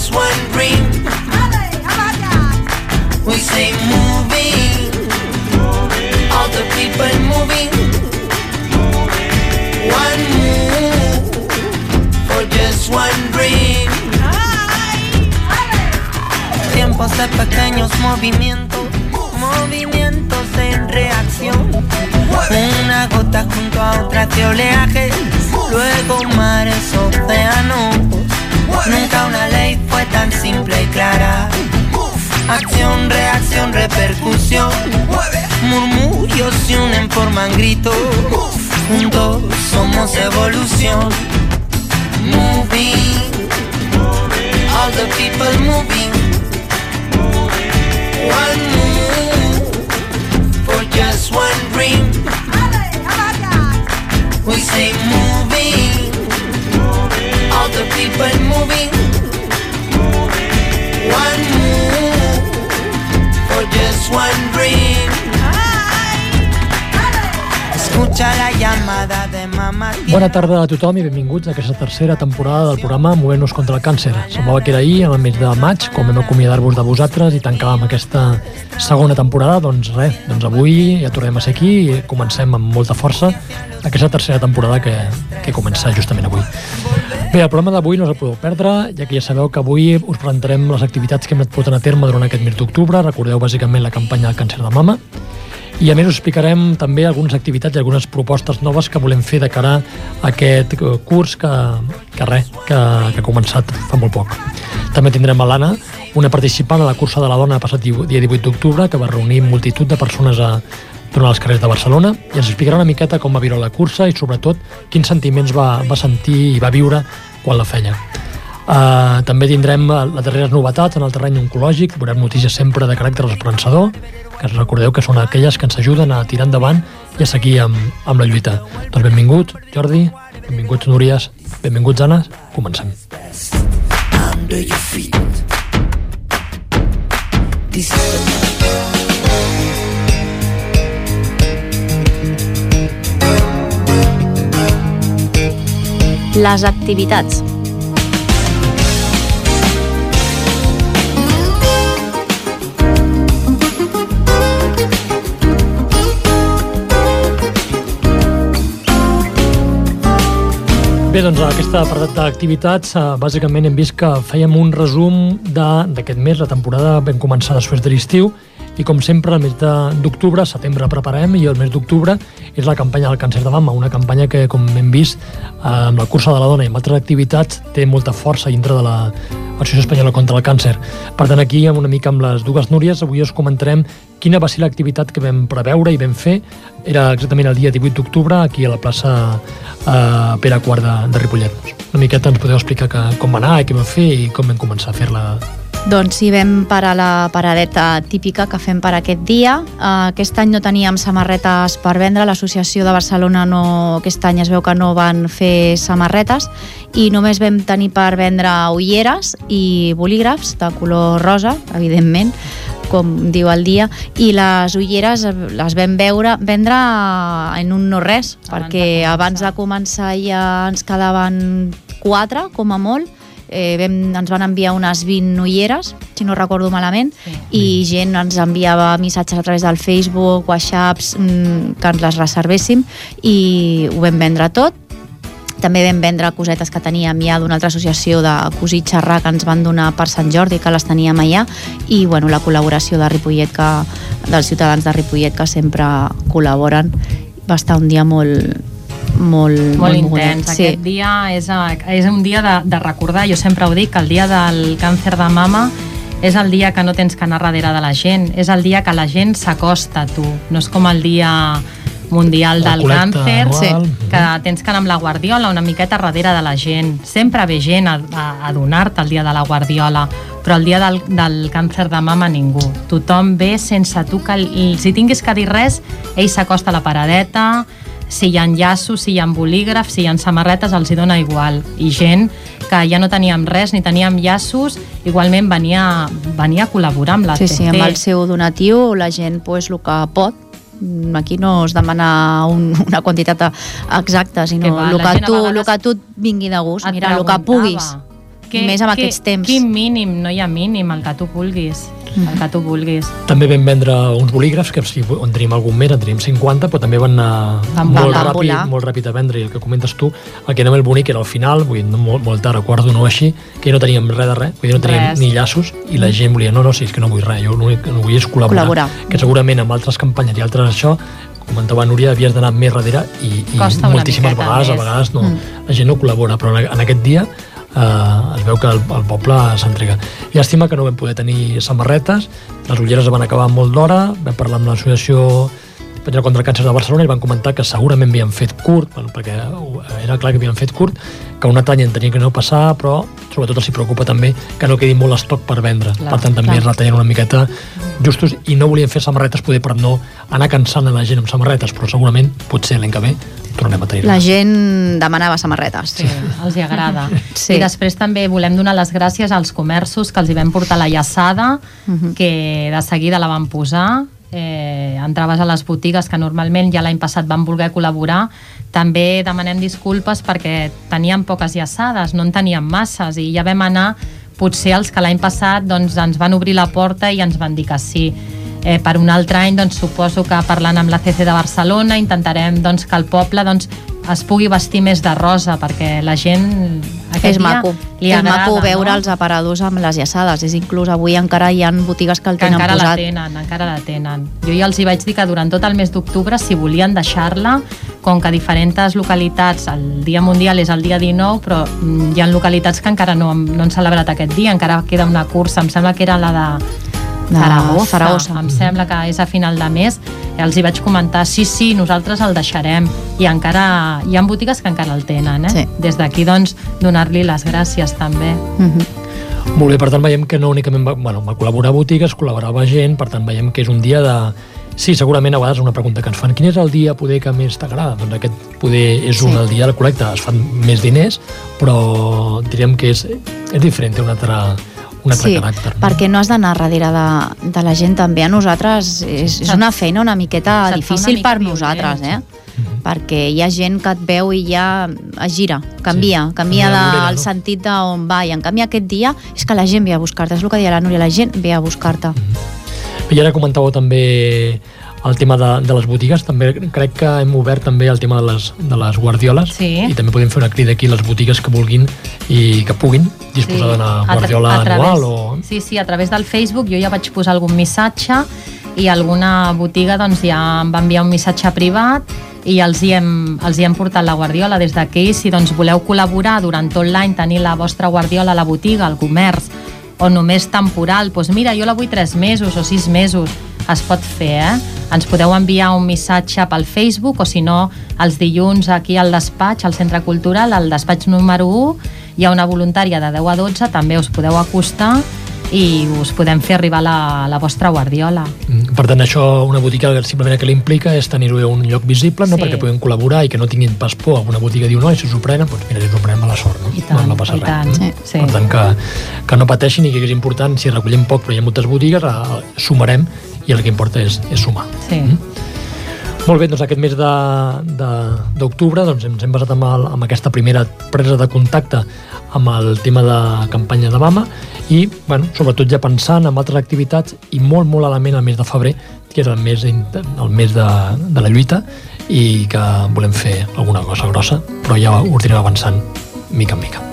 Just one dream. We say moving, all the people moving. One move for just one dream. Tiempos de pequeños movimientos, movimientos en reacción. Una gota junto a otra de oleaje, luego mares, océanos. Nunca una ley fue tan simple y clara. Acción, reacción, repercusión. Murmullos se unen, forman gritos. Juntos somos evolución. Moving, all the people moving. One move Bona tarda a tothom i benvinguts a aquesta tercera temporada del programa Movent-nos contra el càncer. Semblava que era ahir, al mes de maig, quan vam acomiadar-vos de vosaltres i tancàvem aquesta segona temporada, doncs res, doncs avui ja tornem a ser aquí i comencem amb molta força aquesta tercera temporada que, que comença justament avui. Bé, el programa d'avui no us el podeu perdre, ja que ja sabeu que avui us presentarem les activitats que hem anat portant a terme durant aquest mes d'octubre. Recordeu bàsicament la campanya del càncer de mama, i a més us explicarem també algunes activitats i algunes propostes noves que volem fer de cara a aquest eh, curs que, que res, que, que ha començat fa molt poc. També tindrem a l'Anna, una participant a la cursa de la dona passat di- dia 18 d'octubre que va reunir multitud de persones a, tornar als carrers de Barcelona i ens explicarà una miqueta com va viure la cursa i sobretot quins sentiments va, va sentir i va viure quan la feia. Uh, també tindrem eh, les darreres novetats en el terreny oncològic, veurem notícies sempre de caràcter esperançador, que recordeu que són aquelles que ens ajuden a tirar endavant i a seguir amb, amb la lluita. Doncs benvingut, Jordi, benvinguts, Núries, benvinguts, Anna, comencem. under your feet. Les activitats. Bé, doncs aquesta apartat d'activitats, eh, bàsicament hem vist que fèiem un resum d'aquest mes, la temporada vam començar després de l'estiu, i com sempre el mes d'octubre, setembre preparem i el mes d'octubre és la campanya del càncer de mama, una campanya que com hem vist eh, amb la cursa de la dona i amb altres activitats té molta força dintre de la Associació Espanyola contra el Càncer. Per tant, aquí, amb una mica amb les dues Núries, avui us comentarem quina va ser l'activitat que vam preveure i vam fer. Era exactament el dia 18 d'octubre, aquí a la plaça eh, Pere Quart de, de Ripollet. Una miqueta ens podeu explicar que, com va anar i què vam fer i com vam començar a fer-la Doncs sí, vam parar la paradeta típica que fem per aquest dia. Uh, aquest any no teníem samarretes per vendre, l'associació de Barcelona no, aquest any es veu que no van fer samarretes i només vam tenir per vendre ulleres i bolígrafs de color rosa, evidentment, com diu el dia, i les ulleres eh, les vam veure, vendre en un no res, Abans perquè de començar. abans de començar ja ens quedaven quatre, com a molt, eh, vam, ens van enviar unes 20 ulleres, si no recordo malament, Sí. i gent ens enviava missatges a través del Facebook, whatsapps, mm, que ens les reservéssim, i ho vam vendre tot. També vam vendre cosetes que teníem ja d'una altra associació de cosí xerrar que ens van donar per Sant Jordi, que les teníem allà, i bueno, la col·laboració de Ripollet, que, dels ciutadans de Ripollet, que sempre col·laboren. Va estar un dia molt, molt, molt mogudet. intens. Sí. Aquest dia és, és un dia de, de recordar, jo sempre ho dic, que el dia del càncer de mama és el dia que no tens que anar darrere de la gent, és el dia que la gent s'acosta a tu, no és com el dia mundial La del càncer, anual. que tens que anar amb la guardiola una miqueta darrere de la gent. Sempre ve gent a, a, a donar-te el dia de la guardiola, però el dia del, del càncer de mama ningú. Tothom ve sense tu que el- si tinguis que dir res, ell s'acosta a la paradeta, si hi ha llaços, si hi ha bolígrafs, si hi ha samarretes, els hi dona igual. I gent que ja no teníem res ni teníem llaços, igualment venia, venia a col·laborar amb la Sí, sí, TC. amb el seu donatiu la gent pues, el que pot Mm, aquí no es demana un, una quantitat exacta, sinó Que va, el, que tu, vegades el que tu et vingui de gust, Et mira, el que puguis. I més amb què- aquests temps. Quin mínim? No hi ha mínim, el que tu vulguis. El que tu vulguis. També vam vendre uns bolígrafs, que si en tenim algun més, en tenim 50, però també van anar Van molt, volar, ràpid, volar. molt ràpid a vendre. I el que comentes tu, el que era el bonic era al final, vull dir, no, molt, molt tard, a quarts d'una o així, que no teníem res de res, vull dir, no teníem Res. ni llaços, i la gent volia, no, no, si és que no vull res, jo l'únic que no vull és col·laborar. Col·laborar. Que segurament amb altres campanyes i altres això, comentava Núria, havies d'anar més darrere i, i Costa moltíssimes miqueta vegades, a més. vegades no, Mm. la gent no col·labora, però en, en aquest dia eh, es veu que el, el poble s'entrega. Llàstima que no vam poder tenir samarretes, les ulleres van acabar molt d'hora, vam parlar amb l'associació Penya contra el càncer de Barcelona i van comentar que segurament havien fet curt, bueno, perquè era clar que havien fet curt, que un altre any en tenia que no passar, però sobretot els hi preocupa també que no quedi molt estoc per vendre. Clar, per tant, també clar. retallen una miqueta justos i no volien fer samarretes poder per no anar cansant a la gent amb samarretes, però segurament, potser l'any que ve, tornem a tenir La gent demanava samarretes. Sí, els hi agrada. Sí. I després també volem donar les gràcies als comerços que els hi vam portar la llaçada, Mhm. que de seguida la van posar, eh, entraves a les botigues que normalment ja l'any passat van voler col·laborar, també demanem disculpes perquè teníem poques llaçades, no en teníem masses i ja vam anar potser els que l'any passat doncs, ens van obrir la porta i ens van dir que sí. Eh, per un altre any doncs, suposo que parlant amb la CC de Barcelona intentarem doncs, que el poble doncs, es pugui vestir més de rosa perquè la gent aquest és dia maco. li és agrada, maco veure no? els aparadors amb les llaçades. És inclús avui encara hi ha botigues que el que tenen encara la posat. tenen, encara la tenen. Jo ja els hi vaig dir que durant tot el mes d'octubre, si volien deixar-la, com que diferents localitats, el Dia Mundial és el dia 19, però mm, hi ha localitats que encara no, han- no han celebrat aquest dia, encara queda una cursa, em sembla que era la de De Zaragoza, Zaragoza. em sembla que és a final de mes, els hi vaig comentar, sí, sí, nosaltres el deixarem, i encara hi ha botigues que encara el tenen, eh? Sí. Des d'aquí, doncs, donar-li les gràcies també. Mhm. Molt bé, per tant veiem que no únicament va, bueno, va col·laborar botigues, col·laborava gent, per tant veiem que és un dia de... Sí, segurament a vegades una pregunta que ens fan, quin és el dia poder que més t'agrada? Doncs aquest poder és un Sí. el dia de la col·lecta, es fan més diners, però diríem que és, és diferent, té un altre, un altre Sí, caràcter. no? perquè no has d'anar darrere de, de la gent també. A nosaltres és, és una feina una miqueta Se't fa una difícil mica per violent, nosaltres, eh? Mhm. perquè hi ha gent que et veu i ja es gira, canvia, Sí, canvia de, l'orella, el no? sentit d'on va i en canvi aquest dia és que la gent ve a buscar-te, és el que deia la Núria, la gent ve a buscar-te. I ara comentàveu també el tema de, de les botigues, també crec que hem obert també el tema de les, de les guardioles Sí. i també podem fer una crida aquí a les botigues que vulguin i que puguin disposar d'una A tra- guardiola a través- anual o... Sí, sí, a través del Facebook jo ja vaig posar algun missatge i alguna botiga doncs, ja em va enviar un missatge privat i els hi hem, els hi hem portat la guardiola des d'aquí. Si doncs, voleu col·laborar durant tot l'any, tenir la vostra guardiola a la botiga, al comerç, o només temporal, doncs mira, jo la vull tres mesos o sis mesos, es pot fer, eh? Ens podeu enviar un missatge pel Facebook o si no, els dilluns aquí al despatx, al Centre Cultural, al despatx número 1, hi ha una voluntària de 10 a 12, també us podeu acostar i us podem fer arribar la, la vostra guardiola. Mm, Per tant, això, una botiga simplement el que li implica és tenir-ho a un lloc visible, no? Sí. perquè puguin col·laborar i que no tinguin pas por. Alguna botiga diu, no, i si us ho prenen, doncs mira, si us ho prenen, mala sort, no? I tant, no, no passa i res. tant. Mm? Sí. Per tant, que, que no pateixin i que és important, si recollem poc però hi ha moltes botigues, a, sumarem i el que importa és, és sumar. Sí. Mm? Molt bé, doncs aquest mes de- de- d'octubre doncs ens hem basat amb, el, amb aquesta primera presa de contacte amb el tema de campanya de mama i, bueno, sobretot ja pensant en altres activitats i molt, molt a la ment el mes de febrer, que és el mes, el mes de, de la lluita i que volem fer alguna cosa grossa, però ja ho anirem avançant mica en mica.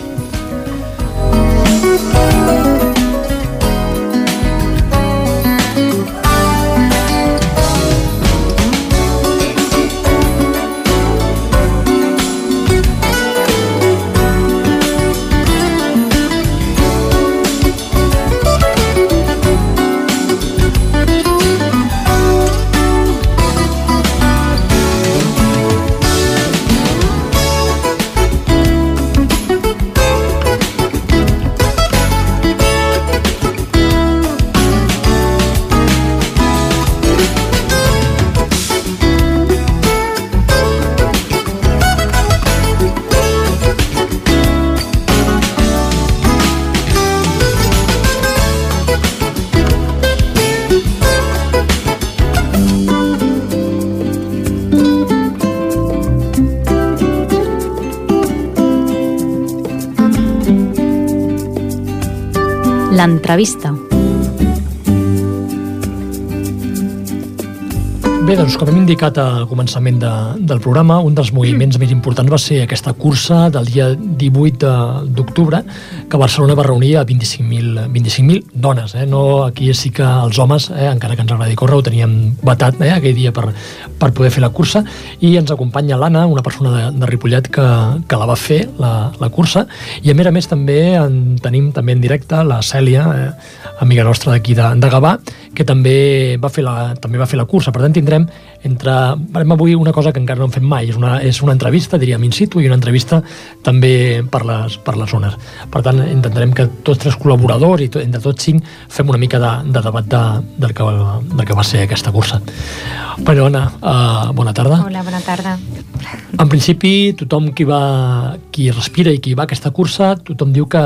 L'entrevista. Bé, doncs, com hem indicat al començament de, del programa, un dels moviments més importants va ser aquesta cursa del dia 18 d'octubre, que Barcelona va reunir a 25.000 25 dones. Eh? No, aquí sí que els homes, eh, encara que ens agradi córrer, ho teníem vetat eh, aquell dia per, per poder fer la cursa, i ens acompanya l'Anna, una persona de, de Ripollet que, que la va fer, la, la cursa, i a més a més també en tenim també en directe la Cèlia, eh, amiga nostra d'aquí de, de Gavà, que també va fer la, també va fer la cursa. Per tant, tindrem entre... Farem avui una cosa que encara no hem fet mai, és una, és una entrevista, diríem, in situ, i una entrevista també per les, per les zones. Per tant, intentarem que tots tres col·laboradors i to, entre tots cinc fem una mica de, de debat de, del, que, del que va ser aquesta cursa. Però, Anna, uh, bona tarda. Hola, bona tarda. En principi, tothom qui, va, qui respira i qui va a aquesta cursa, tothom diu que,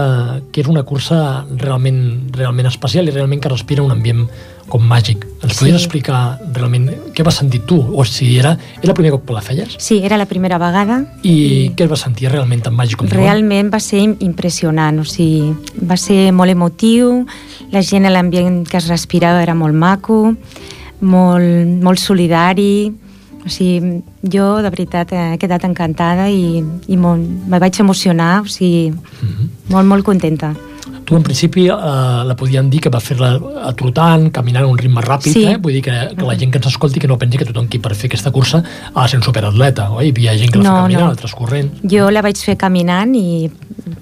que és una cursa realment, realment especial i realment que respira un ambient com màgic. Ens Sí. podries explicar realment què vas sentir tu? O sigui, era, era el primer cop que la feies? Sí, era la primera vegada. I què vas sentir realment tan màgic com diuen? Realment va ser im- impressionant, o sigui, va ser molt emotiu, la gent l'ambient que es respirava era molt maco, molt, molt solidari, o sigui, jo de veritat he quedat encantada i, i molt, me vaig emocionar, o sigui, molt, molt contenta. Tu, en principi, eh, la podien dir que va fer-la eh, trotant, caminant a un ritme ràpid, Sí. eh? vull dir que, que la gent que ens escolti que no pensi que tothom qui per fer aquesta cursa ha de ser un superatleta, oi? Hi havia gent que la No, fa caminant, no. altres corrent. Jo la vaig fer caminant i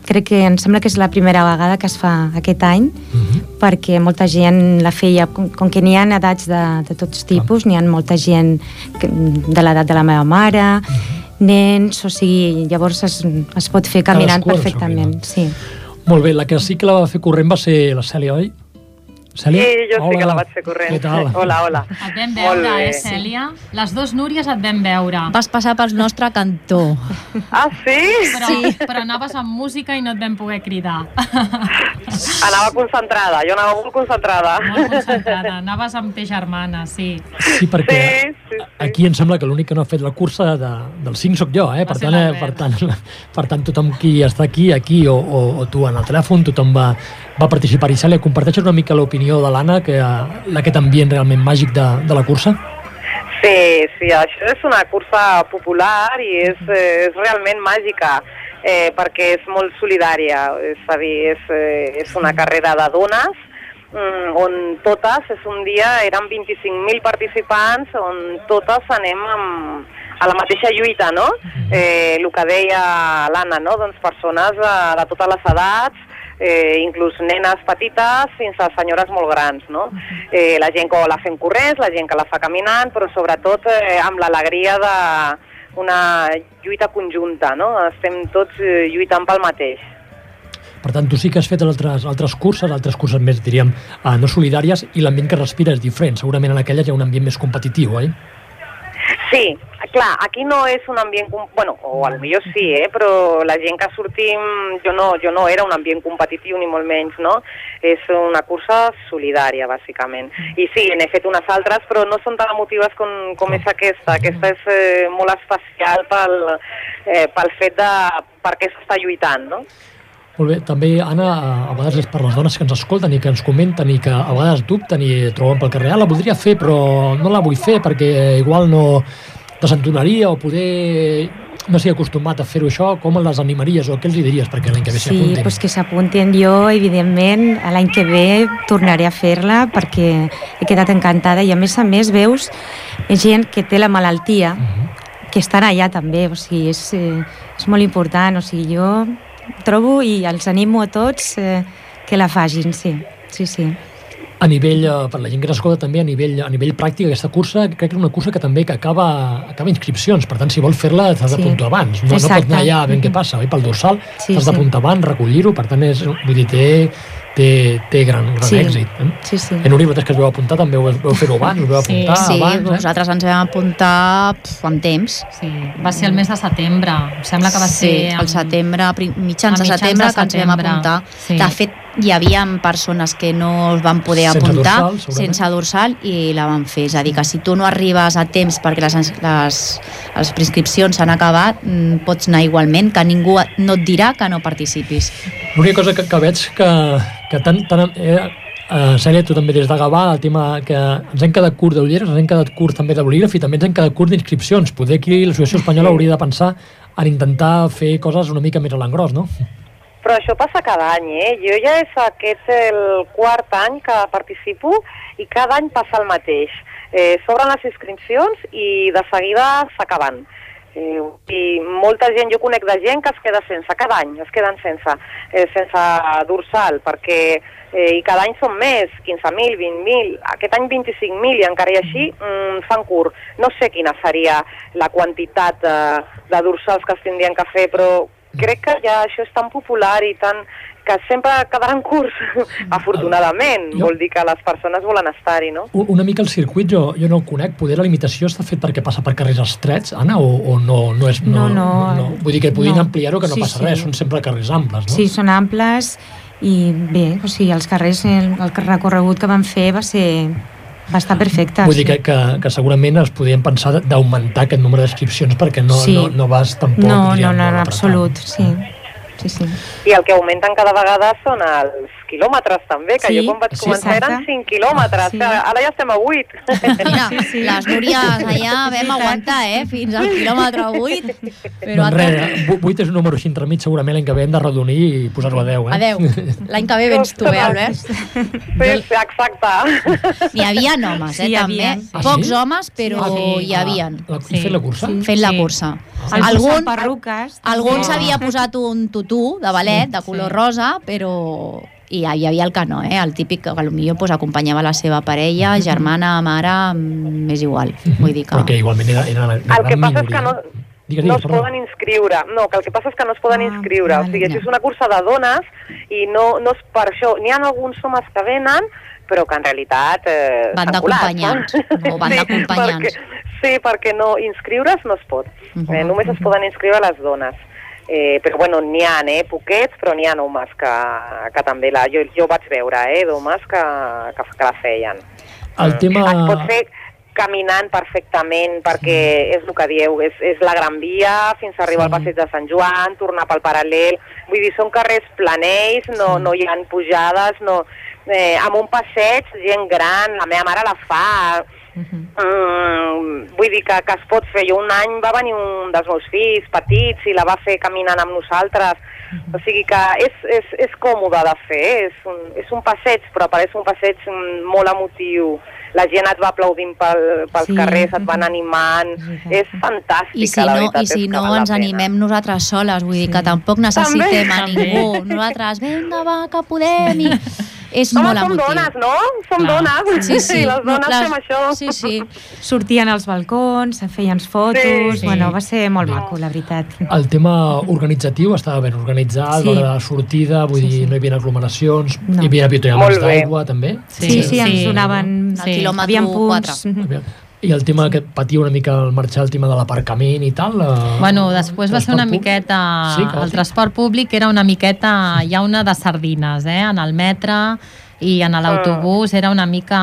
crec que em sembla que és la primera vegada que es fa aquest any, Mhm. perquè molta gent la feia, com, com que n'hi ha edats de, de tots tipus, n'hi ha molta gent que, de l'edat de la meva mare, nens, o sigui, llavors es, es pot fer caminant Cadascú perfectament. Sí. Molt bé, la que sí que la va fer corrent va ser la Cèlia, oi? Cèlia? Sí, jo sí Hola. que la vaig fer corrent. Què tal? Hola, hola. Et vam veure, eh, Cèlia? Les dues Núries et vam veure. Vas passar pel nostre cantó. Ah, sí? Però, sí. però anaves amb música i no et vam poder cridar. Anava concentrada, jo anava molt concentrada. Molt concentrada. Anaves amb tes germanes, sí. Sí, perquè Sí, sí, sí. aquí em sembla que l'únic que no ha fet la cursa de, del 5 sóc jo, eh? Per tant, eh, per, tant, per tant, tothom qui està aquí, aquí o, o, o tu en el telèfon, tothom va, va participar. I Cèlia, comparteixes una mica l'opinió de l'Anna, que eh, aquest ambient realment màgic de, de la cursa? Sí, sí, això és una cursa popular i és, eh, és realment màgica eh, perquè és molt solidària, és a dir, és, eh, és una carrera de dones mm, on totes, és un dia, eren 25.000 participants on totes anem amb, a la mateixa lluita, no? Eh, el que deia l'Anna, no? Doncs persones de, de totes les edats, eh, inclús nenes petites fins a senyores molt grans, no? Eh, la gent que la fem corrents, la gent que la fa caminant, però sobretot eh, amb l'alegria de una lluita conjunta, no? Estem tots eh, lluitant pel mateix. Per tant, tu sí que has fet altres, altres curses, altres curses més, diríem, eh, no solidàries, i l'ambient que respira és diferent. Segurament en aquelles hi ha un ambient més competitiu, oi? Sí, clar, aquí no és un ambient... Bueno, o a lo millor sí, eh? però la gent que sortim... Jo no, jo no era un ambient competitiu, ni molt menys, no? És una cursa solidària, bàsicament. I sí, n'he fet unes altres, però no són tan emotives com, com és aquesta. Aquesta és eh, molt especial pel, eh, pel fet de per què s'està lluitant, no? Molt bé, també, Anna, a vegades és per les dones que ens escolten i que ens comenten i que a vegades dubten i troben pel carrer, ah, la voldria fer però no la vull fer perquè igual no desentonaria o poder no estic acostumat a fer-ho això, com les animaries o què els hi diries perquè l'any que ve s'hi Sí, doncs que s'apuntin. Jo, evidentment, l'any que ve tornaré a fer-la perquè he quedat encantada. I a més a més veus gent que té la malaltia que estan allà també, o sigui, és, eh, és molt important, o sigui, jo trobo i els animo a tots eh, que la facin, sí, sí, sí. A nivell, eh, per la gent que s'escolta també, a nivell, a nivell pràctic, aquesta cursa, crec que és una cursa que també que acaba, acaba inscripcions, per tant, si vols fer-la t'has Sí. d'apuntar abans, no, no pots Exacte. anar allà a veure què passa, oi? pel dorsal, Sí, t'has sí. d'apuntar abans, recollir-ho, per tant, és, vull dir, té, té, té gran, gran Sí. èxit. Eh? Sí, sí. En Uri, vosaltres que us vau apuntar, també vau, vau fer-ho abans, us vau Sí, apuntar sí, abans, eh? nosaltres ens vam apuntar pf, amb temps. Sí, va ser el mes de setembre. Em sembla que va sí, ser... al setembre, prim- mitjans a de mitjans setembre, de que ens vam setembre. apuntar. Sí. De fet, hi havia persones que no es van poder Sense apuntar dorsal, sense dorsal i la van fer. És a dir, que si tu no arribes a temps perquè les, les, les prescripcions s'han acabat, mm, pots anar igualment, que ningú no et dirà que no participis. L'única cosa que, que veig que, que tant, tant eh, eh, Cèlia, tu també des de Gavà, el tema que ens hem quedat curt d'ulleres, ens hem quedat curt també de bolígraf i també ens hem quedat curt d'inscripcions. Poder aquí l'Associació Espanyola hauria de pensar en intentar fer coses una mica més a l'engròs, no? Però això passa cada any, eh? Jo ja és aquest el quart any que participo i cada any passa el mateix. Eh, S'obren les inscripcions i de seguida s'acaben. I molta gent, jo conec de gent que es queda sense, cada any es queden sense, eh, sense dorsal, perquè eh, i cada any són més, 15.000, 20.000, aquest any 25.000 i encara i així mm, fan curt. No sé quina seria la quantitat de, de dorsals que es tindrien que fer, però crec que ja això és tan popular i tan que sempre quedaran curts, afortunadament. Jo- Vol dir que les persones volen estar-hi, no? Una mica el circuit jo, jo no el conec, poder la limitació està fet perquè passa per carrers estrets, Anna, o, o no, no és... No, no. Vull dir que podien No. ampliar-ho, que no Sí, passa sí. res, són sempre carrers amples, no? Sí, són amples i bé, o sigui, els carrers, el, el recorregut que van fer va ser va estar perfecte. Vull dir sí. que, que, que segurament es podien pensar d'augmentar aquest número d'inscripcions perquè no, Sí. no, no vas tampoc... No, no, diríem, no, molt en absolut, sí. Sí, sí. I el que augmenten cada vegada són els quilòmetres també, que Sí, jo quan vaig sí, començar eren exacte. 5 quilòmetres, Sí. que ara ja estem a 8. Mira, Sí, sí. les Núries allà vam aguantar, eh? Fins al quilòmetre 8. Però Doncs res, 8 és un número així entremig, segurament l'any que ve hem de redonir i posar-ho a 10, eh? Adeu. L'any que ve vens tu, eh, Albert? Sí, sí, exacte. N'hi havia homes, eh, Sí, també. havia. Ah, Pocs sí? homes, però Ah, sí. hi havien. La, Sí. Fent la cursa? Sí. Fent la Sí. cursa. Els Algun, perruques. algun també. s'havia posat un tutú de ballet de color sí. rosa, però i hi havia el que no, eh? el típic que potser pues, acompanyava la seva parella, germana, mare, mm, m'és igual. Vull dir que... Però que igualment era, era una El que passa és que minoria. no, Digues, no digues, es perdó. poden inscriure. No, que el que passa és que no es poden Ah, inscriure. O vale, sigui, això ja. és una cursa de dones i no, no és per això. N'hi ha alguns homes que venen, però que en realitat... Eh, Van d'acompanyants, no? o van d'acompanyants. perquè- Sí, perquè no, inscriure's no es pot. Mhm. eh, només es poden inscriure les dones. Eh, però bueno, n'hi ha, eh, poquets, però n'hi ha homes que, que també la... Jo, jo vaig veure, eh, d'homes que, que, que la feien. El tema... Es pot fer caminant perfectament perquè és el que dieu, és, és la Gran Via fins a arribar Sí. al passeig de Sant Joan, tornar pel paral·lel, vull dir, són carrers planells, no, Sí. no hi ha pujades, no, eh, amb un passeig, gent gran, la meva mare la fa, mm, vull dir que, que es pot fer. Jo un any va venir un dels meus fills petits i la va fer caminant amb nosaltres, o sigui que és, és, és còmode de fer, és un, és un passeig, però pareix un passeig molt emotiu. La gent et va aplaudint pel, pels Sí. carrers, et van animant, és fantàstica, I si la no, veritat. i si no ens pena. animem nosaltres soles, vull dir Sí. que tampoc necessitem a També. ningú. Nosaltres, vinga, va, que podem. I és Home, molt som emotiu. dones, no? Som Clar. dones. Sí, sí. I les no, dones clar, fem això. Sí, sí. Sortien als balcons, se feien fotos... Sí. Sí. Bueno, va ser molt maco, la veritat. El tema organitzatiu estava ben organitzat, Sí. sí. la sortida, vull Sí, dir, sí. no hi havia aglomeracions, No. hi havia bé. d'aigua, també. Sí, sí, sí ens donaven... Al quilòmetre Havien quatre. punts. Mhm. I el tema que patia una mica al marxar, el tema de l'aparcament i tal... Eh, Bueno, després va ser una públic. miqueta... Sí, el transport públic era una miqueta... Hi ha una de sardines, eh? En el metre i en l'autobús era una mica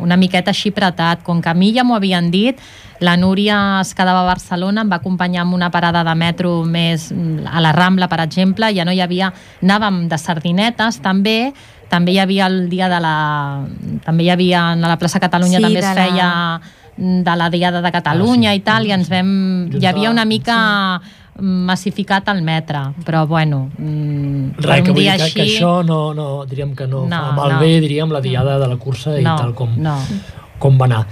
una miqueta així apretat. Com que a mi ja m'ho havien dit, la Núria es quedava a Barcelona, em va acompanyar amb una parada de metro més mm, a la Rambla, per exemple, ja no hi havia... Anàvem de sardinetes, també, també hi havia el dia de la... També hi havia a la plaça Catalunya, Sí, també es de la- feia de la Diada de Catalunya Ah, sí. i tal, i ens vam... Hi havia una mica massificat el metre, però bueno, mm, Res, que un vull dir dia que, així... que això no, no, diríem que no, No, fa malbé, diríem, la diada de la cursa i no, tal com, no. com va anar.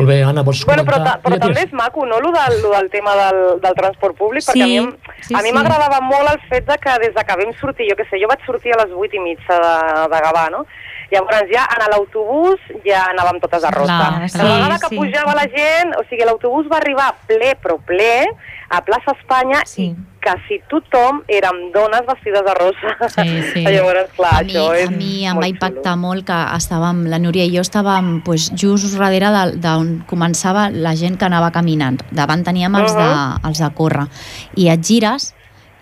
Molt bé, Anna, vols Bueno, però, ta, però també és maco, no?, lo del, lo del tema del, del transport públic, perquè Sí, a mi, sí, a mi sí. m'agradava molt el fet de que des de que vam sortir, jo què sé, jo vaig sortir a les 8 i mitja de, de Gavà, no? Llavors ja en l'autobús ja anàvem totes a rosa. Clar, la sí, vegada que sí. pujava la gent, o sigui, l'autobús va arribar ple, però ple, a plaça Espanya Sí. i quasi tothom érem dones vestides de rosa. Sí, sí. Llavors, clar, a mi, això és a mi em va xulo. impactar molt que estàvem, la Núria i jo estàvem pues, just darrere de- d'on començava la gent que anava caminant. Davant teníem els, de, Uh-huh. els de córrer. I et gires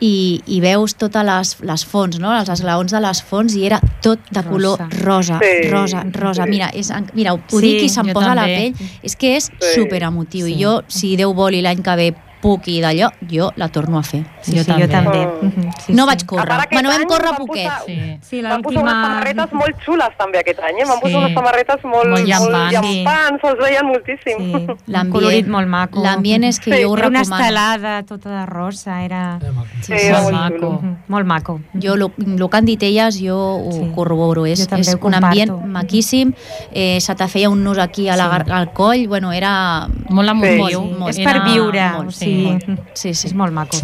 i, i veus totes les, les fonts, no? els esglaons de les fonts i era tot de Rosa. color rosa, Sí, rosa, rosa. sí. Mira, és, mira ho Sí, dic i se'm posa la també. pell. És que és Sí. super emotiu. Sí. I jo, si Déu vol i l'any que ve puc i d'allò, jo la torno a fer. Sí, Jo sí, jo també. també. Mm. Mhm, sí, no sí. vaig córrer. Bueno, vam córrer van poquet. posar- Sí. Sí, Van posar unes samarretes molt xules també aquest any, eh? Van posar Sí. unes samarretes molt, Molt llampants. llampants, se'ls veien moltíssim. Sí, un L'ambient- colorit molt maco. L'ambient és que Sí, jo ho Era una recomano. estelada tota de rosa, era... Sí, Sí, sí, era molt molt maco. xulo. Mhm, Molt maco. Jo, el que han dit elles, jo ho Sí. corroboro. És, Jo també és un ambient maquíssim, eh, se te feia un nus aquí a la, Sí. al coll, bueno, era... Molt emotiu. Sí, molt- és per viure, molt, o sigui, Sí, sí. és molt maco.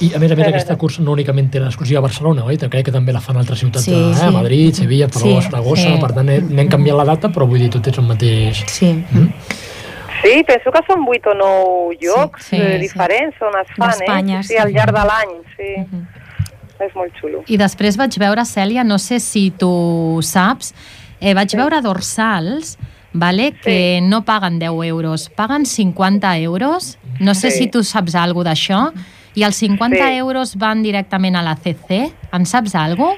I a més a més aquesta cursa no únicament té l'exclusiva a Barcelona, oi? Crec que també la fan altres ciutats, Sí, eh? sí. Madrid, Sevilla, Paló, Sí, Saragossa, sí. per tant eh, n'hem canviat la data, però vull dir, tot és el mateix. Sí. Sí, penso que són 8 o 9 llocs sí, eh, sí. diferents on es fan, eh? Sí, sí. al llarg de l'any, sí. Mhm. És molt xulo. I després vaig veure, Cèlia, no sé si tu saps, eh, vaig veure dorsals vale, que no paguen 10 euros, paguen 50 euros. No sé Sí. si tu saps alguna d'això. I els 50 Sí. euros van directament a la CC. En saps alguna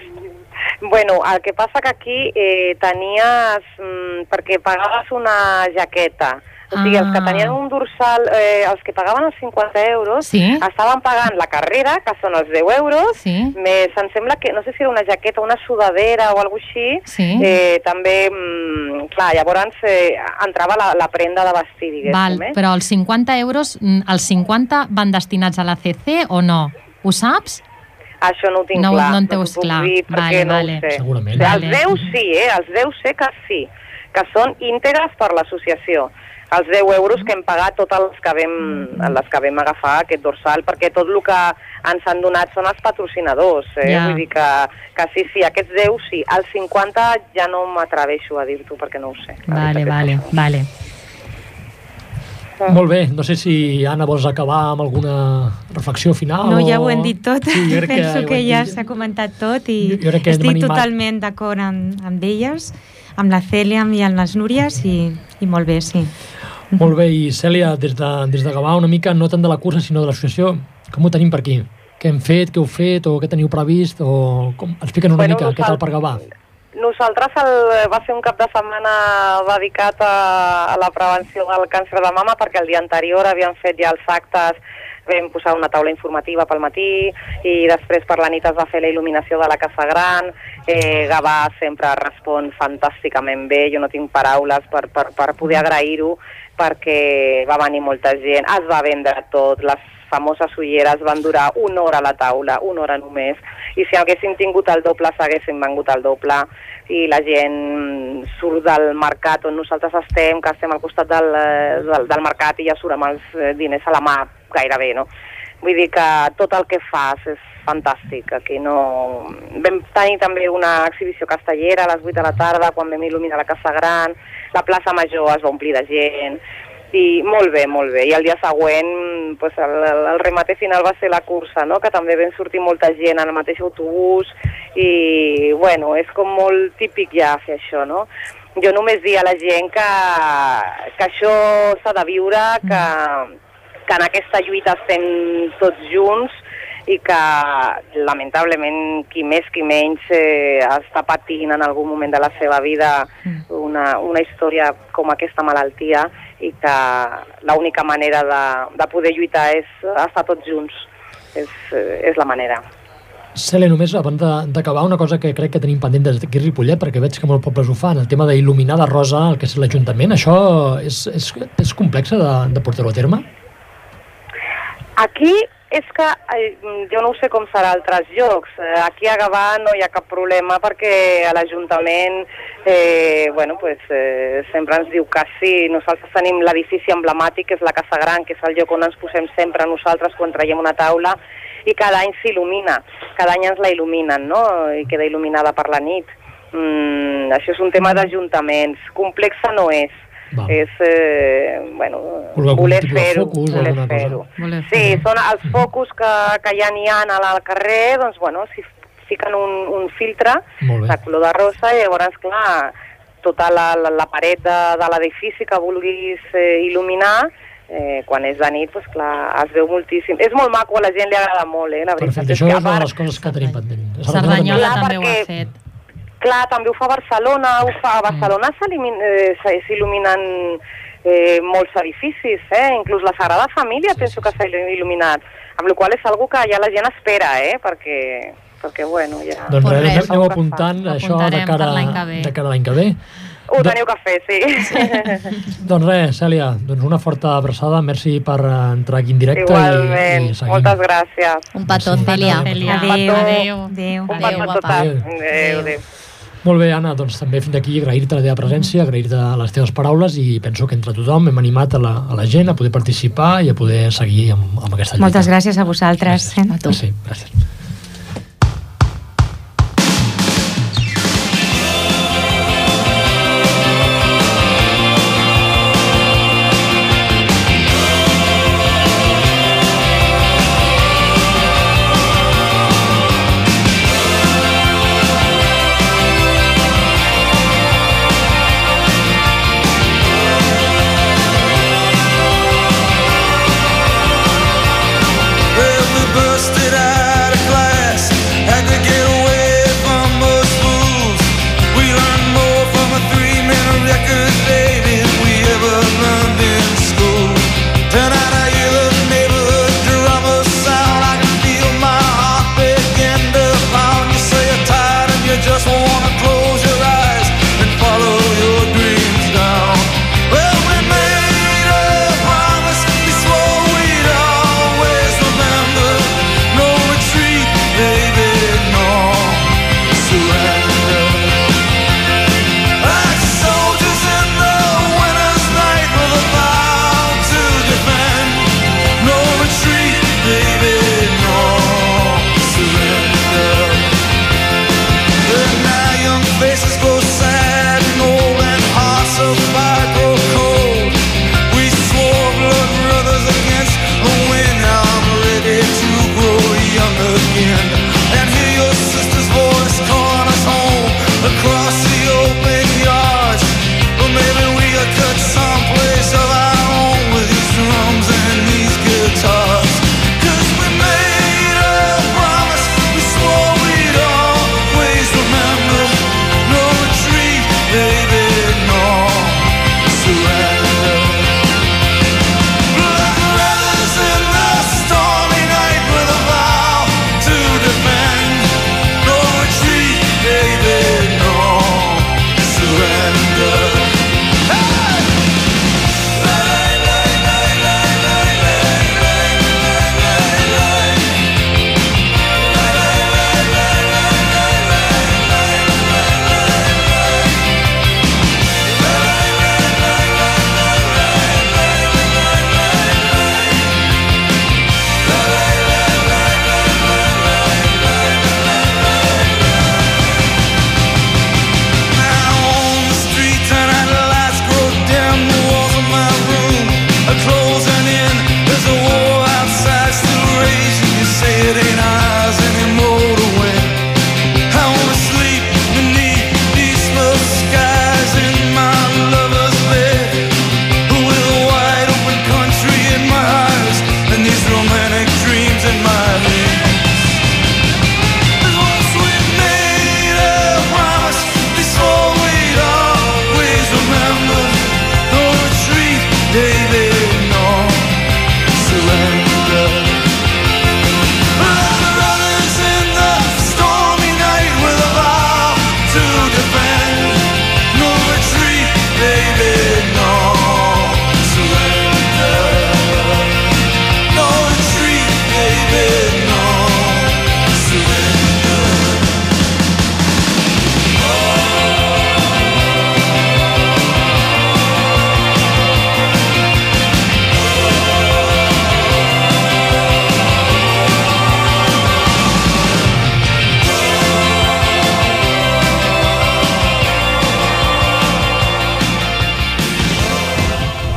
Bueno, el que passa que aquí eh, tenies... Mm, perquè pagaves una jaqueta. O sigui, els que Ah. tenien un dorsal, eh, els que pagaven els 50 euros, Sí. estaven pagant la carrera, que són els 10 euros, Sí. més, em sembla que, no sé si era una jaqueta, una sudadera o alguna així, Sí. eh, també, mm, clar, llavors eh, entrava la, la prenda de vestir, diguéssim, Val, eh? però els 50 euros, mm, els 50 van destinats a la CC o no? Ho saps? Això no ho tinc No- clar. no en teus puc clar. Dir Vale, no vale. Sé. Segurament. O sigui, Vale. Els 10 sí, eh? Els 10 sé que sí, que són íntegres per l'associació. Els 10 euros que hem pagat totes les que vam, les que vam agafar aquest dorsal, perquè tot el que ens han donat són els patrocinadors. Eh? Ja. Vull dir que, que sí, sí, aquests 10 sí. Els 50 ja no m'atreveixo a dir-t'ho perquè no ho sé. Vale, vale, que vale. Molt bé, no sé si Anna vols acabar amb alguna reflexió final No, o... ja ho hem dit tot. Sí, jo crec que, Penso que hem ja s'ha comentat tot i Jo- jo que estic animat. totalment d'acord amb, amb elles, amb la Cèlia i amb les Núries i, i molt bé, sí. Molt bé, i Cèlia, des de, des de Gavà una mica, no tant de la cursa sinó de l'associació, com ho tenim per aquí? Què hem fet, què heu fet, o què teniu previst, o com... explica'ns una Bueno, mica, què tal per Gavà? Nosaltres el, va ser un cap de setmana dedicat a, a la prevenció del càncer de mama perquè el dia anterior havíem fet ja els actes, vam posar una taula informativa pel matí i després per la nit es va fer la il·luminació de la Casa Gran. Eh, Gavà sempre respon fantàsticament bé, jo no tinc paraules per, per, per poder agrair-ho perquè va venir molta gent, es va vendre tot, les famoses ulleres van durar una hora a la taula, una hora només, i si haguéssim tingut el doble s'haguéssim vengut el doble, i la gent surt del mercat on nosaltres estem, que estem al costat del, eh, del, del mercat i ja surt amb els eh, diners a la mà gairebé, no? Vull dir que tot el que fas és fantàstic. Aquí no... Vam tenir també una exhibició castellera a les 8 de la tarda, quan vam il·luminar la Casa Gran, la plaça Major es va omplir de gent, i molt bé, molt bé. I el dia següent pues, el, el, el remate final va ser la cursa, no? que també vam sortir molta gent en el mateix autobús i bueno, és com molt típic ja fer això, no? Jo només dir a la gent que, que això s'ha de viure, que, que en aquesta lluita estem tots junts i que lamentablement qui més qui menys eh, està patint en algun moment de la seva vida una, una història com aquesta malaltia i que l'única manera de, de poder lluitar és estar tots junts, és, eh, és la manera. Cèlia, només abans d'acabar, una cosa que crec que tenim pendent des d'aquí Ripollet, perquè veig que molts pobles ho fan, el tema d'il·luminar de rosa el que és l'Ajuntament, això és, és, és complex de, de portar-ho a terme? Aquí és que jo no ho sé com serà a altres llocs. Eh, aquí a Gavà no hi ha cap problema perquè a l'Ajuntament eh, bueno, pues, eh, sempre ens diu que sí. Nosaltres tenim l'edifici emblemàtic, que és la Casa Gran, que és el lloc on ens posem sempre nosaltres quan traiem una taula i cada any s'il·lumina. Cada any ens la il·luminen, no? I queda il·luminada per la nit. Mm, això és un tema d'ajuntaments. Complexa no és. Val. És, eh, bueno, Algun voler fer-ho. Voler fer-ho. Sí, són els focus que, que ja n'hi ha al carrer, doncs, bueno, si fiquen un, un filtre de color de rosa i llavors, clar, tota la, la, la paret de, de l'edifici que vulguis eh, il·luminar, eh, quan és de nit, doncs, clar, es veu moltíssim. És molt maco, a la gent li agrada molt, eh, la veritat. Perfecte, és això que és una de les coses que tenim pendent. Cerdanyola Clar, també ho ha fet. Clar, també ho fa Barcelona, ho fa a Barcelona s'elimin- eh, s'il·luminen eh, molts edificis, eh? inclús la Sagrada Família penso que s'ha il·luminat, amb la qual cosa és algo que ja la gent espera, eh? perquè, perquè bueno, ja... Doncs res, res, aneu apuntant Ho això de cara, per l'any que ve. de cara a l'any que ve. Ho teniu que fer, sí. Doncs res, Cèlia, doncs una forta abraçada, merci per entrar aquí en directe Igualment, i, i seguim. moltes gràcies. Un petó, Sí. Cèlia. Adéu. Adéu. Adéu. Un Adéu, petó a guapa. totes. Adéu. Adéu, adéu. Molt bé, Anna, doncs també fins aquí agrair-te la teva presència, agrair-te les teves paraules i penso que entre tothom hem animat a la, a la gent a poder participar i a poder seguir amb, amb aquesta lluita. Moltes gràcies a vosaltres. Gràcies. A tu. Sí, gràcies.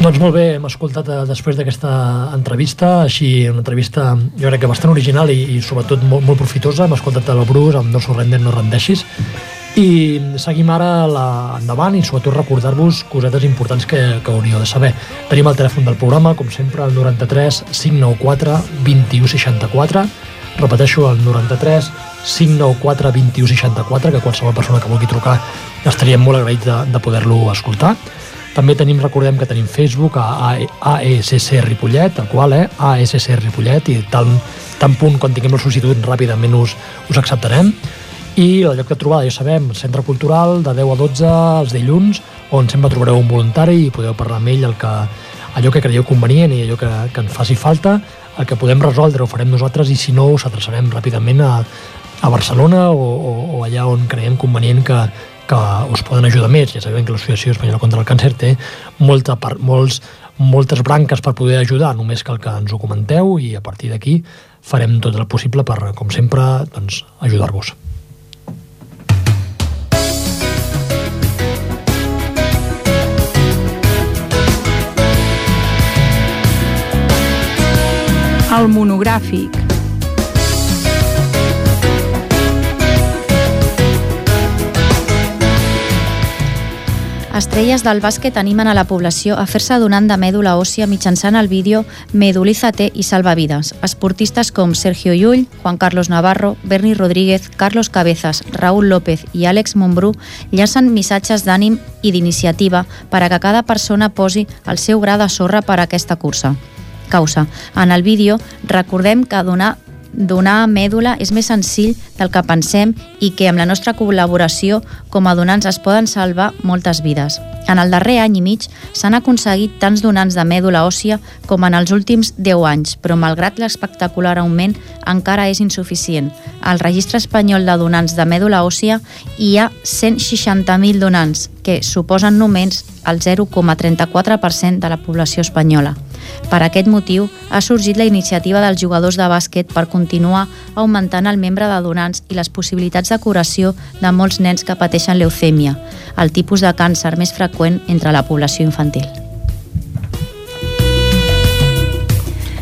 Doncs molt bé, hem escoltat eh, després d'aquesta entrevista, així una entrevista jo crec que bastant original i, i sobretot molt, molt profitosa. Hem escoltat el Bruce amb No surrender, no rendeixis. I seguim ara la, endavant i sobretot recordar-vos cosetes importants que, que hauríeu de saber. Tenim el telèfon del programa, com sempre, el 93 594 21 64. Repeteixo, el 93 594 21 64, que qualsevol persona que vulgui trucar estaríem molt agraïts de, de poder-lo escoltar. També tenim, recordem que tenim Facebook a, ASC Ripollet, tal qual, eh? ASC Ripollet, i tant, tant punt quan tinguem el sol·licitud ràpidament us, us acceptarem. I el lloc de trobada, ja sabem, Centre Cultural, de 10 a 12 els dilluns, on sempre trobareu un voluntari i podeu parlar amb ell el que, allò que creieu convenient i allò que, que ens faci falta, el que podem resoldre ho farem nosaltres i si no us adreçarem ràpidament a, a Barcelona o, o, o allà on creiem convenient que, que us poden ajudar més. Ja sabem que l'Associació Espanyola contra el Càncer té molta part, molts, moltes branques per poder ajudar, només cal que ens ho comenteu i a partir d'aquí farem tot el possible per, com sempre, doncs, ajudar-vos. El monogràfic. Estrelles del bàsquet animen a la població a fer-se donant de mèdula òssia mitjançant el vídeo Medulízate i salva vides. Esportistes com Sergio Llull, Juan Carlos Navarro, Berni Rodríguez, Carlos Cabezas, Raúl López i Àlex Montbrú llacen missatges d'ànim i d'iniciativa per a que cada persona posi el seu gra de sorra per a aquesta cursa. Causa. En el vídeo recordem que donar donar mèdula és més senzill del que pensem i que amb la nostra col·laboració com a donants es poden salvar moltes vides. En el darrer any i mig s'han aconseguit tants donants de mèdula òssia com en els últims 10 anys, però malgrat l'espectacular augment encara és insuficient. Al registre espanyol de donants de mèdula òssia hi ha 160.000 donants, que suposen només el 0,34% de la població espanyola. Per aquest motiu, ha sorgit la iniciativa dels jugadors de bàsquet per continuar augmentant el membre de donants i les possibilitats de curació de molts nens que pateixen leucèmia, el tipus de càncer més freqüent entre la població infantil.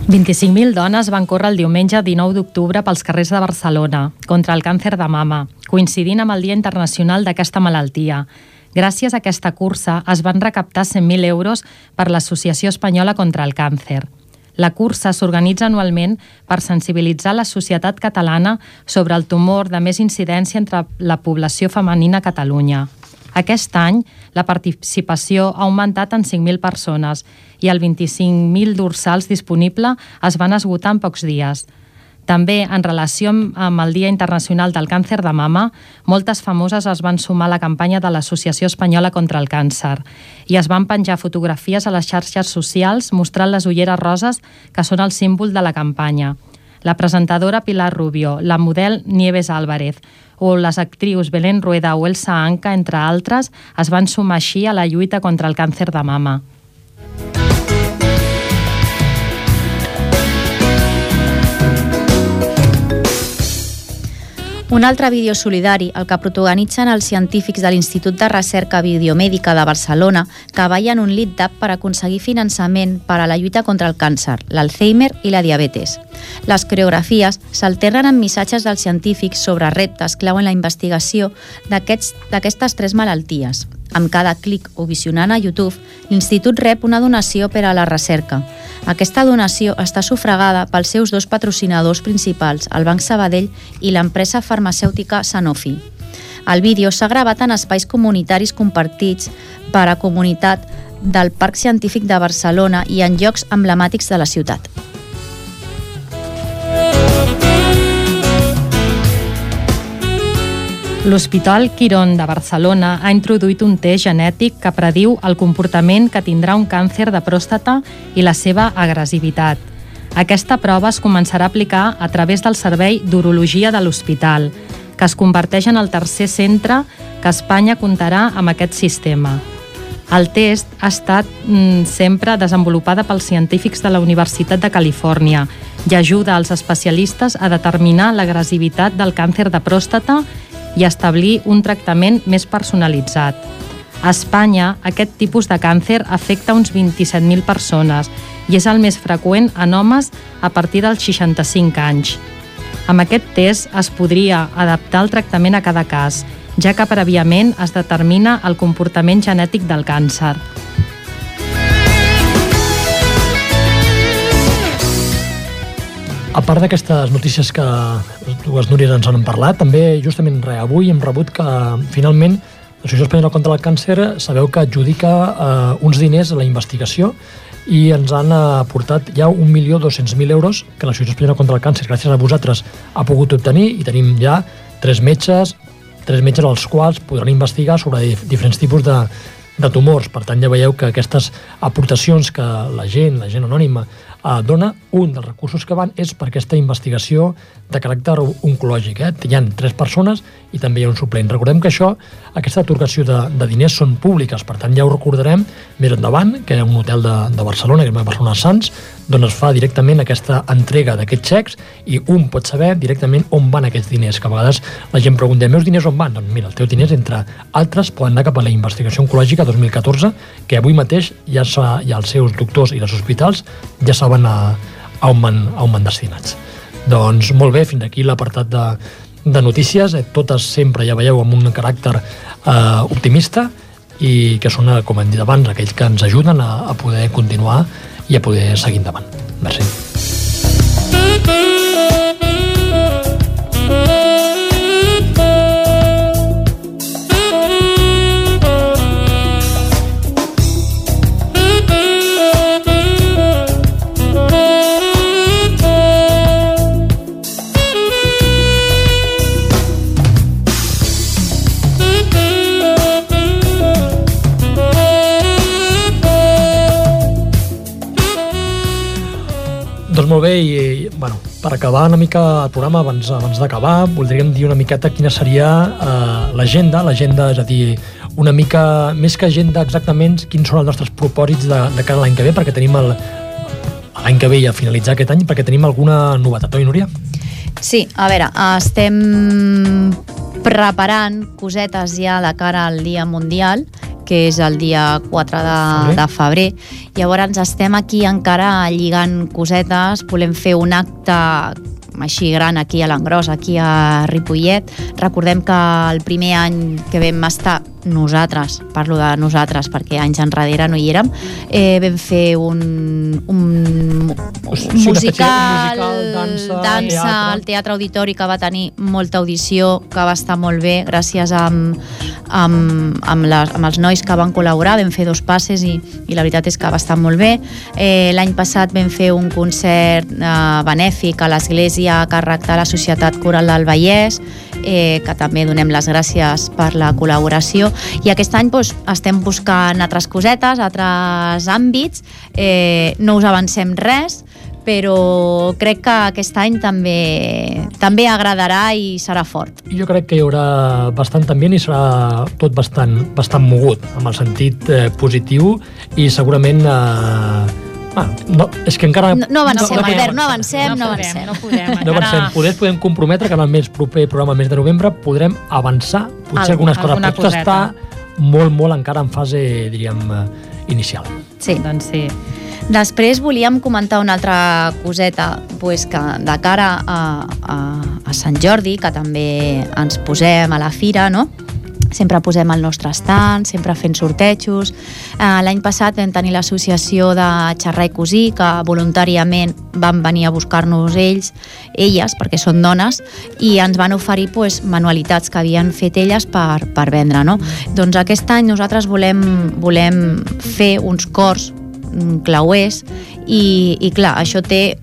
25.000 dones van córrer el diumenge 19 d'octubre pels carrers de Barcelona contra el càncer de mama, coincidint amb el Dia Internacional d'aquesta malaltia. Gràcies a aquesta cursa es van recaptar 100.000 euros per l'Associació Espanyola contra el Càncer. La cursa s'organitza anualment per sensibilitzar la societat catalana sobre el tumor de més incidència entre la població femenina a Catalunya. Aquest any, la participació ha augmentat en 5.000 persones i el 25.000 dorsals disponible es van esgotar en pocs dies. També, en relació amb el Dia Internacional del Càncer de Mama, moltes famoses es van sumar a la campanya de l'Associació Espanyola contra el Càncer i es van penjar fotografies a les xarxes socials mostrant les ulleres roses que són el símbol de la campanya. La presentadora Pilar Rubio, la model Nieves Álvarez o les actrius Belén Rueda o Elsa Anca, entre altres, es van sumar així a la lluita contra el càncer de mama. Un altre vídeo solidari, el que protagonitzen els científics de l'Institut de Recerca Biomèdica de Barcelona, que ballen un lit d'app per aconseguir finançament per a la lluita contra el càncer, l'Alzheimer i la diabetes. Les coreografies s'alternen amb missatges dels científics sobre reptes clau en la investigació d'aquestes tres malalties. Amb cada clic o visionant a YouTube, l'Institut rep una donació per a la recerca. Aquesta donació està sufragada pels seus dos patrocinadors principals, el Banc Sabadell i l'empresa farmacèutica Sanofi. El vídeo s'ha gravat en espais comunitaris compartits per a comunitat del Parc Científic de Barcelona i en llocs emblemàtics de la ciutat. L'Hospital Quirón de Barcelona ha introduït un test genètic que prediu el comportament que tindrà un càncer de pròstata i la seva agressivitat. Aquesta prova es començarà a aplicar a través del Servei d'Urologia de l'Hospital, que es converteix en el tercer centre que Espanya comptarà amb aquest sistema. El test ha estat mm, sempre desenvolupada pels científics de la Universitat de Califòrnia i ajuda als especialistes a determinar l'agressivitat del càncer de pròstata i establir un tractament més personalitzat. A Espanya, aquest tipus de càncer afecta uns 27.000 persones i és el més freqüent en homes a partir dels 65 anys. Amb aquest test es podria adaptar el tractament a cada cas, ja que prèviament es determina el comportament genètic del càncer. A part d'aquestes notícies que dues Núries ens han parlat, també justament re, avui hem rebut que finalment l'Associació Espanyola contra el Càncer sabeu que adjudica eh, uns diners a la investigació i ens han aportat ja 1.200.000 euros que l'Associació Espanyola contra el Càncer, gràcies a vosaltres, ha pogut obtenir i tenim ja tres metges, tres metges als quals podran investigar sobre dif diferents tipus de, de tumors. Per tant, ja veieu que aquestes aportacions que la gent, la gent anònima, eh, dona, un dels recursos que van és per aquesta investigació de caràcter oncològic. Eh? Hi ha tres persones i també hi ha un suplent. Recordem que això, aquesta atorgació de, de diners són públiques, per tant ja ho recordarem més endavant, que hi ha un hotel de, de Barcelona, que és Barcelona Sants, d'on es fa directament aquesta entrega d'aquests xecs i un pot saber directament on van aquests diners, que a vegades la gent pregunta, meus diners on van? Doncs mira, els teus diners, entre altres, poden anar cap a la investigació oncològica 2014, que avui mateix ja, ja els seus doctors i els hospitals ja saben a, a, on van, a on van destinats. Doncs molt bé, fins aquí l'apartat de, de notícies, eh, totes sempre, ja veieu, amb un caràcter eh, optimista i que són, com hem dit abans, aquells que ens ajuden a, a poder continuar i a poder seguir endavant. Merci. Doncs molt bé, i, bueno, per acabar una mica el programa, abans, abans d'acabar, voldríem dir una miqueta quina seria eh, l'agenda, l'agenda, és a dir, una mica, més que agenda exactament, quins són els nostres propòsits de, de cara a l'any que ve, perquè tenim el, l'any que ve i a finalitzar aquest any, perquè tenim alguna novetat, oi, Núria? Sí, a veure, estem preparant cosetes ja de cara al Dia Mundial, que és el dia 4 de, Febrer. de febrer. Llavors estem aquí encara lligant cosetes, volem fer un acte així gran aquí a l'Engròs, aquí a Ripollet. Recordem que el primer any que vam estar nosaltres, parlo de nosaltres perquè anys enrere no hi érem, eh, vam fer un, un, un de musical, musical, dansa, dansa teatre. al Teatre Auditori que va tenir molta audició, que va estar molt bé, gràcies amb, amb, amb, les, amb els nois que van col·laborar, vam fer dos passes i, i la veritat és que va estar molt bé. Eh, L'any passat vam fer un concert eh, benèfic a l'església a càrrec de la Societat Coral del Vallès, eh, que també donem les gràcies per la col·laboració. I aquest any doncs, estem buscant altres cosetes, altres àmbits. Eh, no us avancem res però crec que aquest any també també agradarà i serà fort. Jo crec que hi haurà bastant ambient i serà tot bastant, bastant mogut, amb el sentit eh, positiu i segurament... Eh, ah, no, és que encara... No, no avancem, no, no, Albert, no avancem, no, no avancem. podem, no podem. No encara- avancem. Poder podem comprometre que en el mes proper programa, mes de novembre, podrem avançar potser Algu- algunes coses. alguna estar molt, molt encara en fase, diríem, eh, inicial. Sí. Doncs sí. Després volíem comentar una altra coseta pues, que de cara a, a, a Sant Jordi, que també ens posem a la fira, no? sempre posem el nostre estant, sempre fent sortejos. Eh, L'any passat vam tenir l'associació de Xerrar i Cosí, que voluntàriament van venir a buscar-nos ells, elles, perquè són dones, i ens van oferir pues, manualitats que havien fet elles per, per vendre. No? Doncs aquest any nosaltres volem, volem fer uns cors clauers i, i clar, això té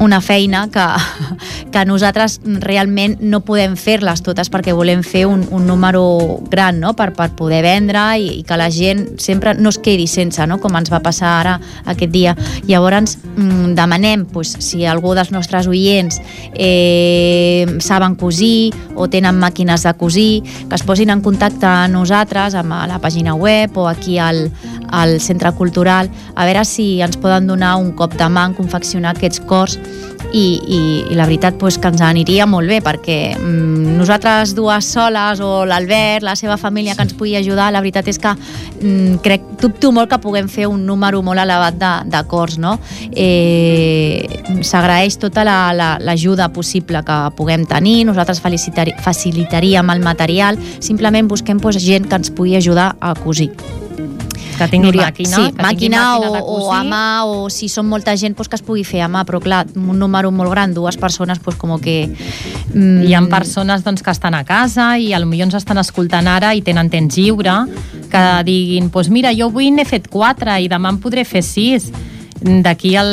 una feina que, que nosaltres realment no podem fer-les totes perquè volem fer un, un número gran no? per, per poder vendre i, i que la gent sempre no es quedi sense, no? com ens va passar ara aquest dia. Llavors mm, demanem pues, si algú dels nostres oients eh, saben cosir o tenen màquines de cosir, que es posin en contacte amb nosaltres, amb la pàgina web o aquí al, al centre cultural, a veure si ens poden donar un cop de mà en confeccionar aquests cors. I, i, i la veritat pues, que ens aniria molt bé perquè mm, nosaltres dues soles o l'Albert, la seva família que ens pugui ajudar, la veritat és que mm, crec, dubto molt que puguem fer un número molt elevat cors no? eh, s'agraeix tota la- la- l'ajuda la, possible que puguem tenir, nosaltres facilitaríem el material, simplement busquem pues, gent que ens pugui ajudar a cosir Que tinguin màquina, Sí, que màquina, màquina o, o a mà, o si són molta gent, pues, que es pugui fer a mà, però clar, un número molt gran, dues persones, pues, com que... Mm, Hi ha persones doncs, que estan a casa i potser ens estan escoltant ara i tenen temps lliure, que diguin, doncs mira, jo avui n'he fet quatre i demà en podré fer sis. D'aquí al,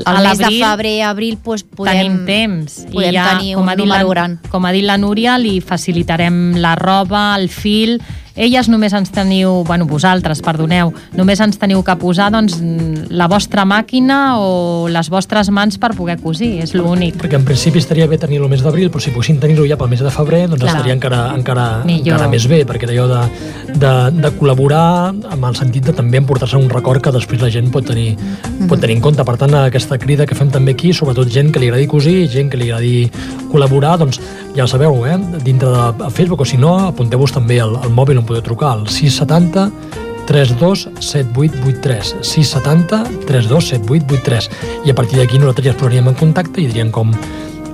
el a mes de febrer, abril, pues, podem, tenim temps. podem tenir un ha dit número la, gran. Com ha dit la Núria, li facilitarem la roba, el fil... Elles només ens teniu, bueno, vosaltres, perdoneu, només ens teniu que posar doncs, la vostra màquina o les vostres mans per poder cosir, és l'únic. Perquè en principi estaria bé tenir-lo el mes d'abril, però si poguessin tenir-lo ja pel mes de febrer, doncs Clar. estaria encara, encara, Millor. encara més bé, perquè allò de, de, de col·laborar amb el sentit de també emportar-se un record que després la gent pot tenir, pot tenir en compte. Per tant, aquesta crida que fem també aquí, sobretot gent que li agradi cosir, gent que li agradi col·laborar, doncs ja sabeu, eh? dintre de Facebook, o si no, apunteu-vos també al, al mòbil podeu trucar, al 670 32 7883 670 32 7883 i a partir d'aquí nosaltres ja ens posaríem en contacte i diríem com,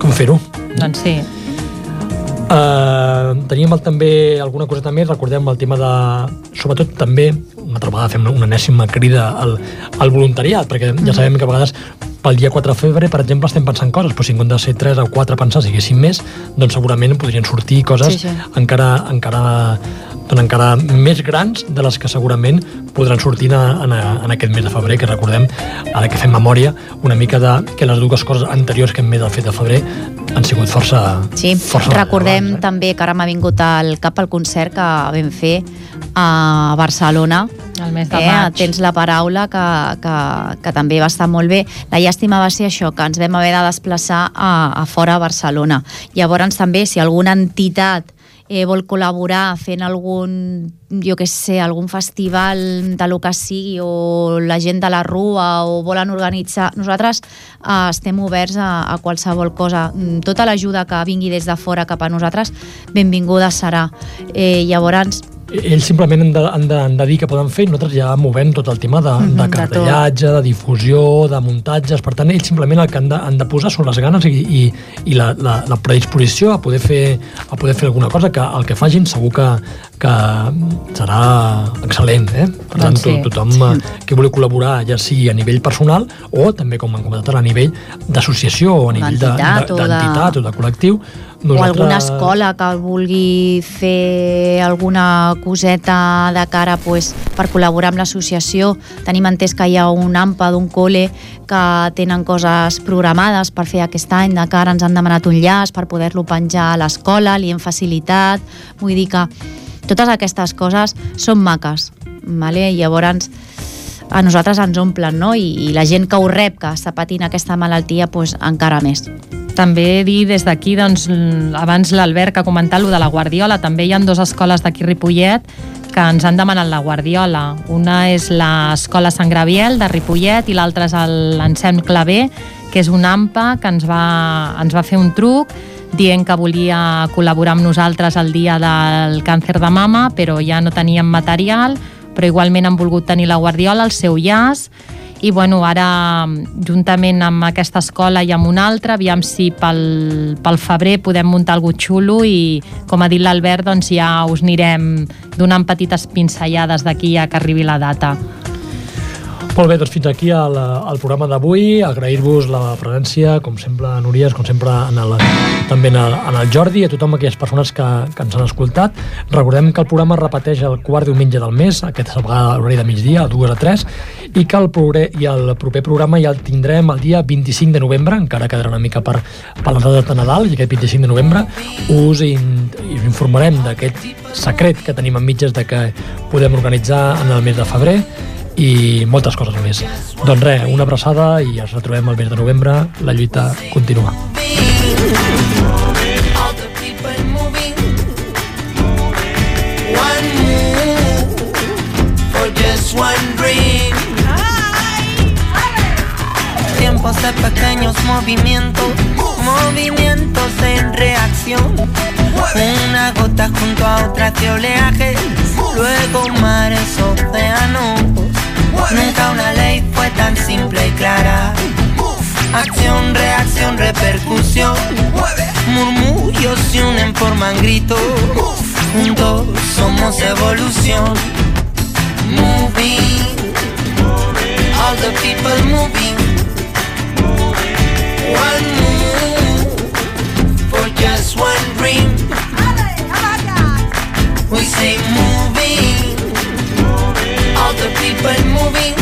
com fer-ho. Doncs sí. Uh, teníem el, també alguna coseta més, recordem el tema de... Sobretot també, una altra vegada fem una enèsima crida al, al voluntariat, perquè ja sabem que a vegades pel dia 4 de febrer, per exemple, estem pensant coses, però si en compte de ser 3 o 4 pensar siguessin més, doncs segurament podrien sortir coses Sí, sí. encara, encara, doncs encara més grans de les que segurament podran sortir en, en, en aquest mes de febrer, que recordem, ara que fem memòria, una mica de que les dues coses anteriors que hem fet del fet de febrer han sigut força... Sí, força recordem rellevants, eh? també que ara m'ha vingut al cap el concert que vam fer a Barcelona El mes de eh, maig. tens la paraula que, que, que també va estar molt bé. La llàstima va ser això, que ens vam haver de desplaçar a, a fora a Barcelona. Llavors també, si alguna entitat eh, vol col·laborar fent algun, jo que sé, algun festival de lo que sigui o la gent de la rua o volen organitzar... Nosaltres eh, estem oberts a, a qualsevol cosa. Mm, Tota l'ajuda que vingui des de fora cap a nosaltres, benvinguda serà. Eh, llavors, ells simplement han de, han, de, han de dir que poden fer. I nosaltres ja movem tot el tema de, Mhm, de de cartellatge, de, difusió, de muntatges, per tant ells simplement el que han de, han de posar són les ganes i, i, i la, la, la predisposició a poder, fer, a poder fer alguna cosa que el que facin segur que, que serà excel·lent, eh? Per tant, Doncs sí. to, tothom eh, que vulgui col·laborar, ja sigui a nivell personal o també, com hem comentat, a nivell d'associació o a nivell de- D'entitat de- o de- o de col·lectiu, o alguna escola que vulgui fer alguna coseta de cara pues, per col·laborar amb l'associació. Tenim entès que hi ha un AMPA d'un col·le que tenen coses programades per fer aquest any, de cara ens han demanat un llaç per poder-lo penjar a l'escola, li hem facilitat, vull dir que totes aquestes coses són maques, vale? llavors a nosaltres ens omplen, no? I, i la gent que ho rep, que està patint aquesta malaltia, pues, encara més. També dir des d'aquí, doncs, abans l'Albert que lo de la Guardiola, també hi ha dues escoles d'aquí Ripollet que ens han demanat la Guardiola. Una és l'Escola Sant Graviel de Ripollet i l'altra és l'Ensem Clavé, que és un AMPA que ens va, ens va fer un truc dient que volia col·laborar amb nosaltres el dia del càncer de mama, però ja no teníem material, però igualment han volgut tenir la Guardiola, el seu llaç, i bueno, ara juntament amb aquesta escola i amb una altra, aviam si pel, pel febrer podem muntar algú xulo i com ha dit l'Albert, doncs ja us anirem donant petites pinzellades d'aquí a que arribi la data. Molt bé, doncs fins aquí el, el programa d'avui. Agrair-vos la presència, com sempre, Núries, com sempre, en el, també en el, en el Jordi, i a tothom aquelles persones que, que ens han escoltat. Recordem que el programa repeteix el quart diumenge del mes, aquesta vegada a l'horari de migdia, a 2 a 3, i que el, progre, i el proper programa ja el tindrem el dia 25 de novembre, encara quedarà una mica per, per les dates de Nadal, i aquest 25 de novembre us, in, us informarem d'aquest secret que tenim en mitges de que podem organitzar en el mes de febrer, i moltes coses més. Doncs res, una abraçada i ens retrobem el mes de novembre. La lluita continua. Tiempos de pequeños movimientos, movimientos en reacción. Una gota junto a otra de oleaje, luego mares, océanos. Nunca una ley fue tan simple y clara. Acción, reacción, repercusión. Murmullos se unen, forman grito. Juntos somos evolución. Moving. All the people moving. One move for just one dream. We say. but moving.